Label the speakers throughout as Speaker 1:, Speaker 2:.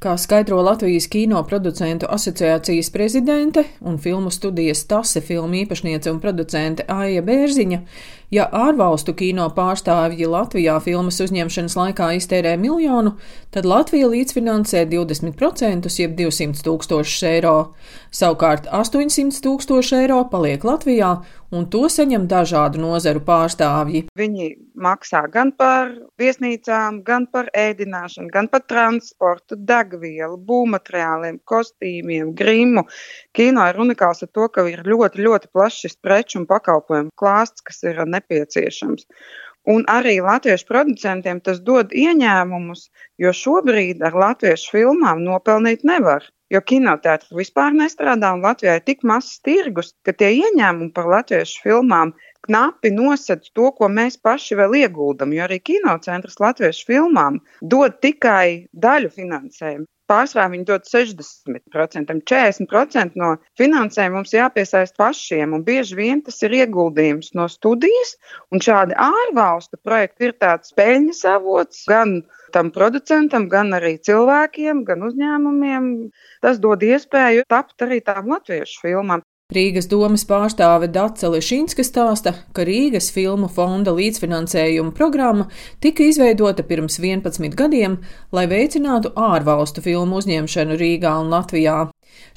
Speaker 1: Kā skaidro Latvijas kino producentu asociācijas prezidente un filmu studijas Tase filmu īpašniece un producente Aija Bērziņa, ja ārvalstu kino pārstāvji Latvijā filmas uzņemšanas laikā iztērē miljonu, tad Latvija līdzfinansē 20%, jeb 200 tūkstošus eiro. Savukārt 800 tūkstoši eiro paliek Latvijā, un to saņem dažādu nozaru pārstāvji.
Speaker 2: Viņi maksā gan par viesnīcām, gan par ēdināšanu, gan par transportu, deg degvielu, būvmateriāliem, kostīmiem, grimu. Kino ir unikāls ar to, ka ir ļoti, ļoti plašs preču un pakalpojumu klāsts, kas ir nepieciešams. Un arī latviešu producentiem tas dod ieņēmumus, jo šobrīd ar latviešu filmām nopelnīt nevar. Jo kinoteātris vispār nestrādā, un Latvijā ir tik mazs tirgus, ka tie ieņēmumi par latviešu filmām knapi nosedz to, ko mēs paši vēl ieguldam. Jo arī kinocentrs latviešu filmām dod tikai daļu finansējumu. Pārsvarā viņi dod 60%, 40% no finansējuma mums jāpiesaist pašiem, un bieži vien tas ir ieguldījums no studijas, šādi ārvalstu projekti ir tāds peļņas avots gan tam producentam, gan arī cilvēkiem, gan uzņēmumiem. Tas dod iespēju tapt arī tām latviešu filmām.
Speaker 1: Rīgas domas pārstāve Dace Lešinska stāsta, ka Rīgas filmu fonda līdzfinansējuma programma tika izveidota pirms 11 gadiem, lai veicinātu ārvalstu filmu uzņemšanu Rīgā un Latvijā.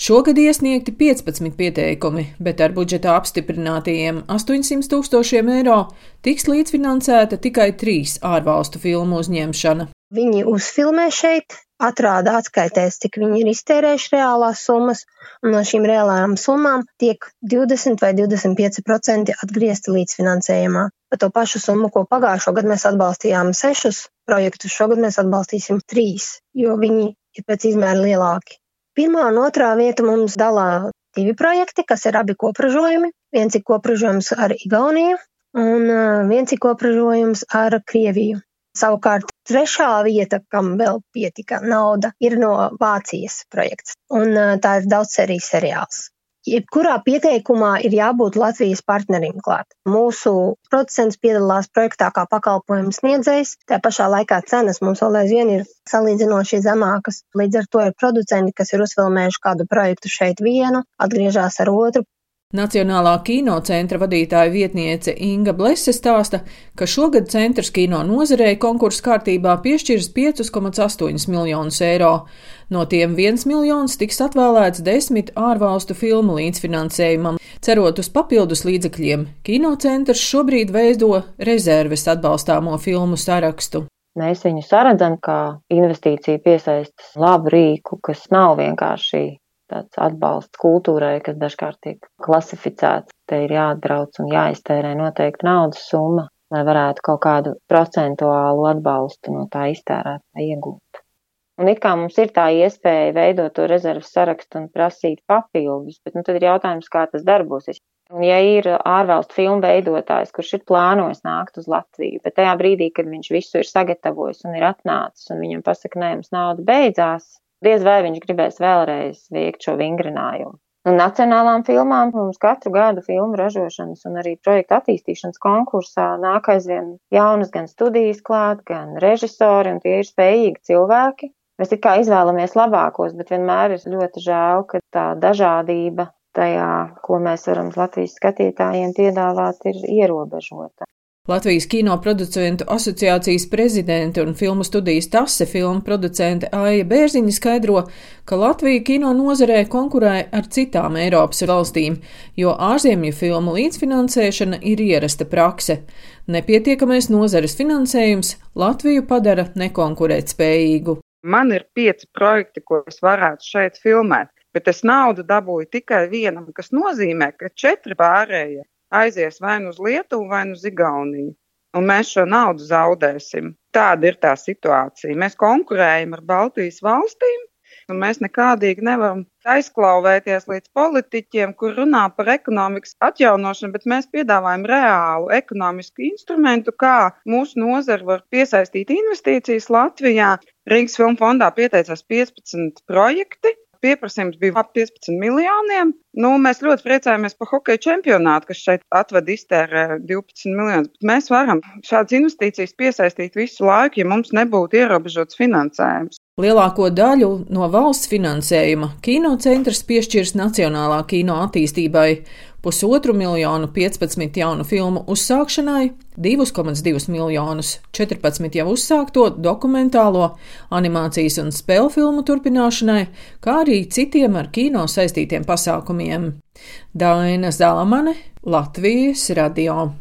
Speaker 1: Šogad iesniegti 15 pieteikumi, bet ar budžetā apstiprinātajiem 800 tūkstošiem eiro tiks līdzfinansēta tikai trīs ārvalstu filmu uzņemšana.
Speaker 3: Viņi uzfilmē šeit, atrāda atskaitēs, cik viņi ir iztērējuši reālās summas, un no šīm reālajām summām tiek 20 vai 25% atgriezti līdzfinansējumā. Par to pašu summu, ko pagājušo gadu mēs atbalstījām sešus projektus, šogad mēs atbalstīsim trīs, jo viņi ir pēc izmēra lielāki. Pirmā un otrā vieta mums dalā divi projekti, kas ir abi kopražojumi. Viens ir kopražojums ar Igauniju, un uh, viens ir kopražojums ar Krieviju. Savukārt trešā vieta, kam vēl pietika nauda, ir no Vācijas projekts, un tā ir daudzsērijas seriāls. Jebkurā pieteikumā ir jābūt Latvijas partnerim klāt. Mūsu producents piedalās projektā kā pakalpojumu sniedzējs, tā pašā laikā cenas mums vēl aizvien ir salīdzinoši zemākas. Līdz ar to ir producenti, kas ir uzfilmējuši kādu projektu šeit vienu, atgriežas ar otru,
Speaker 1: Nacionālā kino centra vadītāja vietniece Inga Blese stāsta, ka šogad centrs kino nozarei konkursu kārtībā piešķirs 5,8 miljonus eiro. No tiem 1 miljons tiks atvēlēts desmit ārvalstu filmu līdzfinansējumam. Cerot uz papildus līdzekļiem, kinocentrs šobrīd veido rezerves atbalstāmo filmu sarakstu.
Speaker 4: Mēs viņu saredzam kā investīciju piesaistas labu rīku, kas nav vienkārši tāds atbalsts kultūrai, kas dažkārt tiek klasificēts. Te ir jāatbrauc un jāiztērē noteikti naudas summa, lai varētu kaut kādu procentuālu atbalstu no tā iztērētā iegūt. Un it kā mums ir tā iespēja veidot to rezerves sarakstu un prasīt papildus, bet nu, tad ir jautājums, kā tas darbosies. Un ja ir ārvalstu filmu veidotājs, kurš ir plānojis nākt uz Latviju, bet tajā brīdī, kad viņš visu ir sagatavojis un ir atnācis un viņam pasaka, nē, mums nauda beidzās, diez vai viņš gribēs vēlreiz veikt šo vingrinājumu. Un nacionālām filmām mums katru gadu filmu ražošanas un arī projektu attīstīšanas konkursā nāk aizvien jaunas gan studijas klāt, gan režisori, un tie ir spējīgi cilvēki. Mēs it kā izvēlamies labākos, bet vienmēr ir ļoti žēl, ka tā dažādība tajā, ko mēs varam Latvijas skatītājiem piedāvāt, ir ierobežota.
Speaker 1: Latvijas kino producentu asociācijas prezidente un filmu studijas tase filmu producente Aija Bērziņa skaidro, ka Latvija kino nozarē konkurē ar citām Eiropas valstīm, jo ārzemju filmu līdzfinansēšana ir ierasta prakse. Nepietiekamais nozares finansējums Latviju padara nekonkurētspējīgu.
Speaker 2: Man ir pieci projekti, ko es varētu šeit filmēt, bet es naudu dabūju tikai vienam, kas nozīmē, ka četri pārējie aizies vai nu uz Lietuvu, vai nu uz Igauniju. Un mēs šo naudu zaudēsim. Tāda ir tā situācija. Mēs konkurējam ar Baltijas valstīm, un mēs nekādīgi nevaram aizklauvēties līdz politiķiem, kur runā par ekonomikas atjaunošanu, bet mēs piedāvājam reālu ekonomisku instrumentu, kā mūsu nozara var piesaistīt investīcijas Latvijā. Rīgas filmu fondā pieteicās 15 projekti, pieprasījums bija ap 15 miljoniem. Nu, mēs ļoti priecājamies par hokeja čempionātu, kas šeit atved iztērē 12 miljonus. Mēs varam šādas investīcijas piesaistīt visu laiku, ja mums nebūtu ierobežots finansējums.
Speaker 1: Lielāko daļu no valsts finansējuma kinocentrs piešķirs Nacionālā kino attīstībai, pusotru miljonu 15 jaunu filmu uzsākšanai, 2,2 miljonus 14 jau uzsākto dokumentālo, animācijas un spēļu filmu turpināšanai, kā arī citiem ar kino saistītiem pasākumiem. Daina Zalamane, Latvijas radio.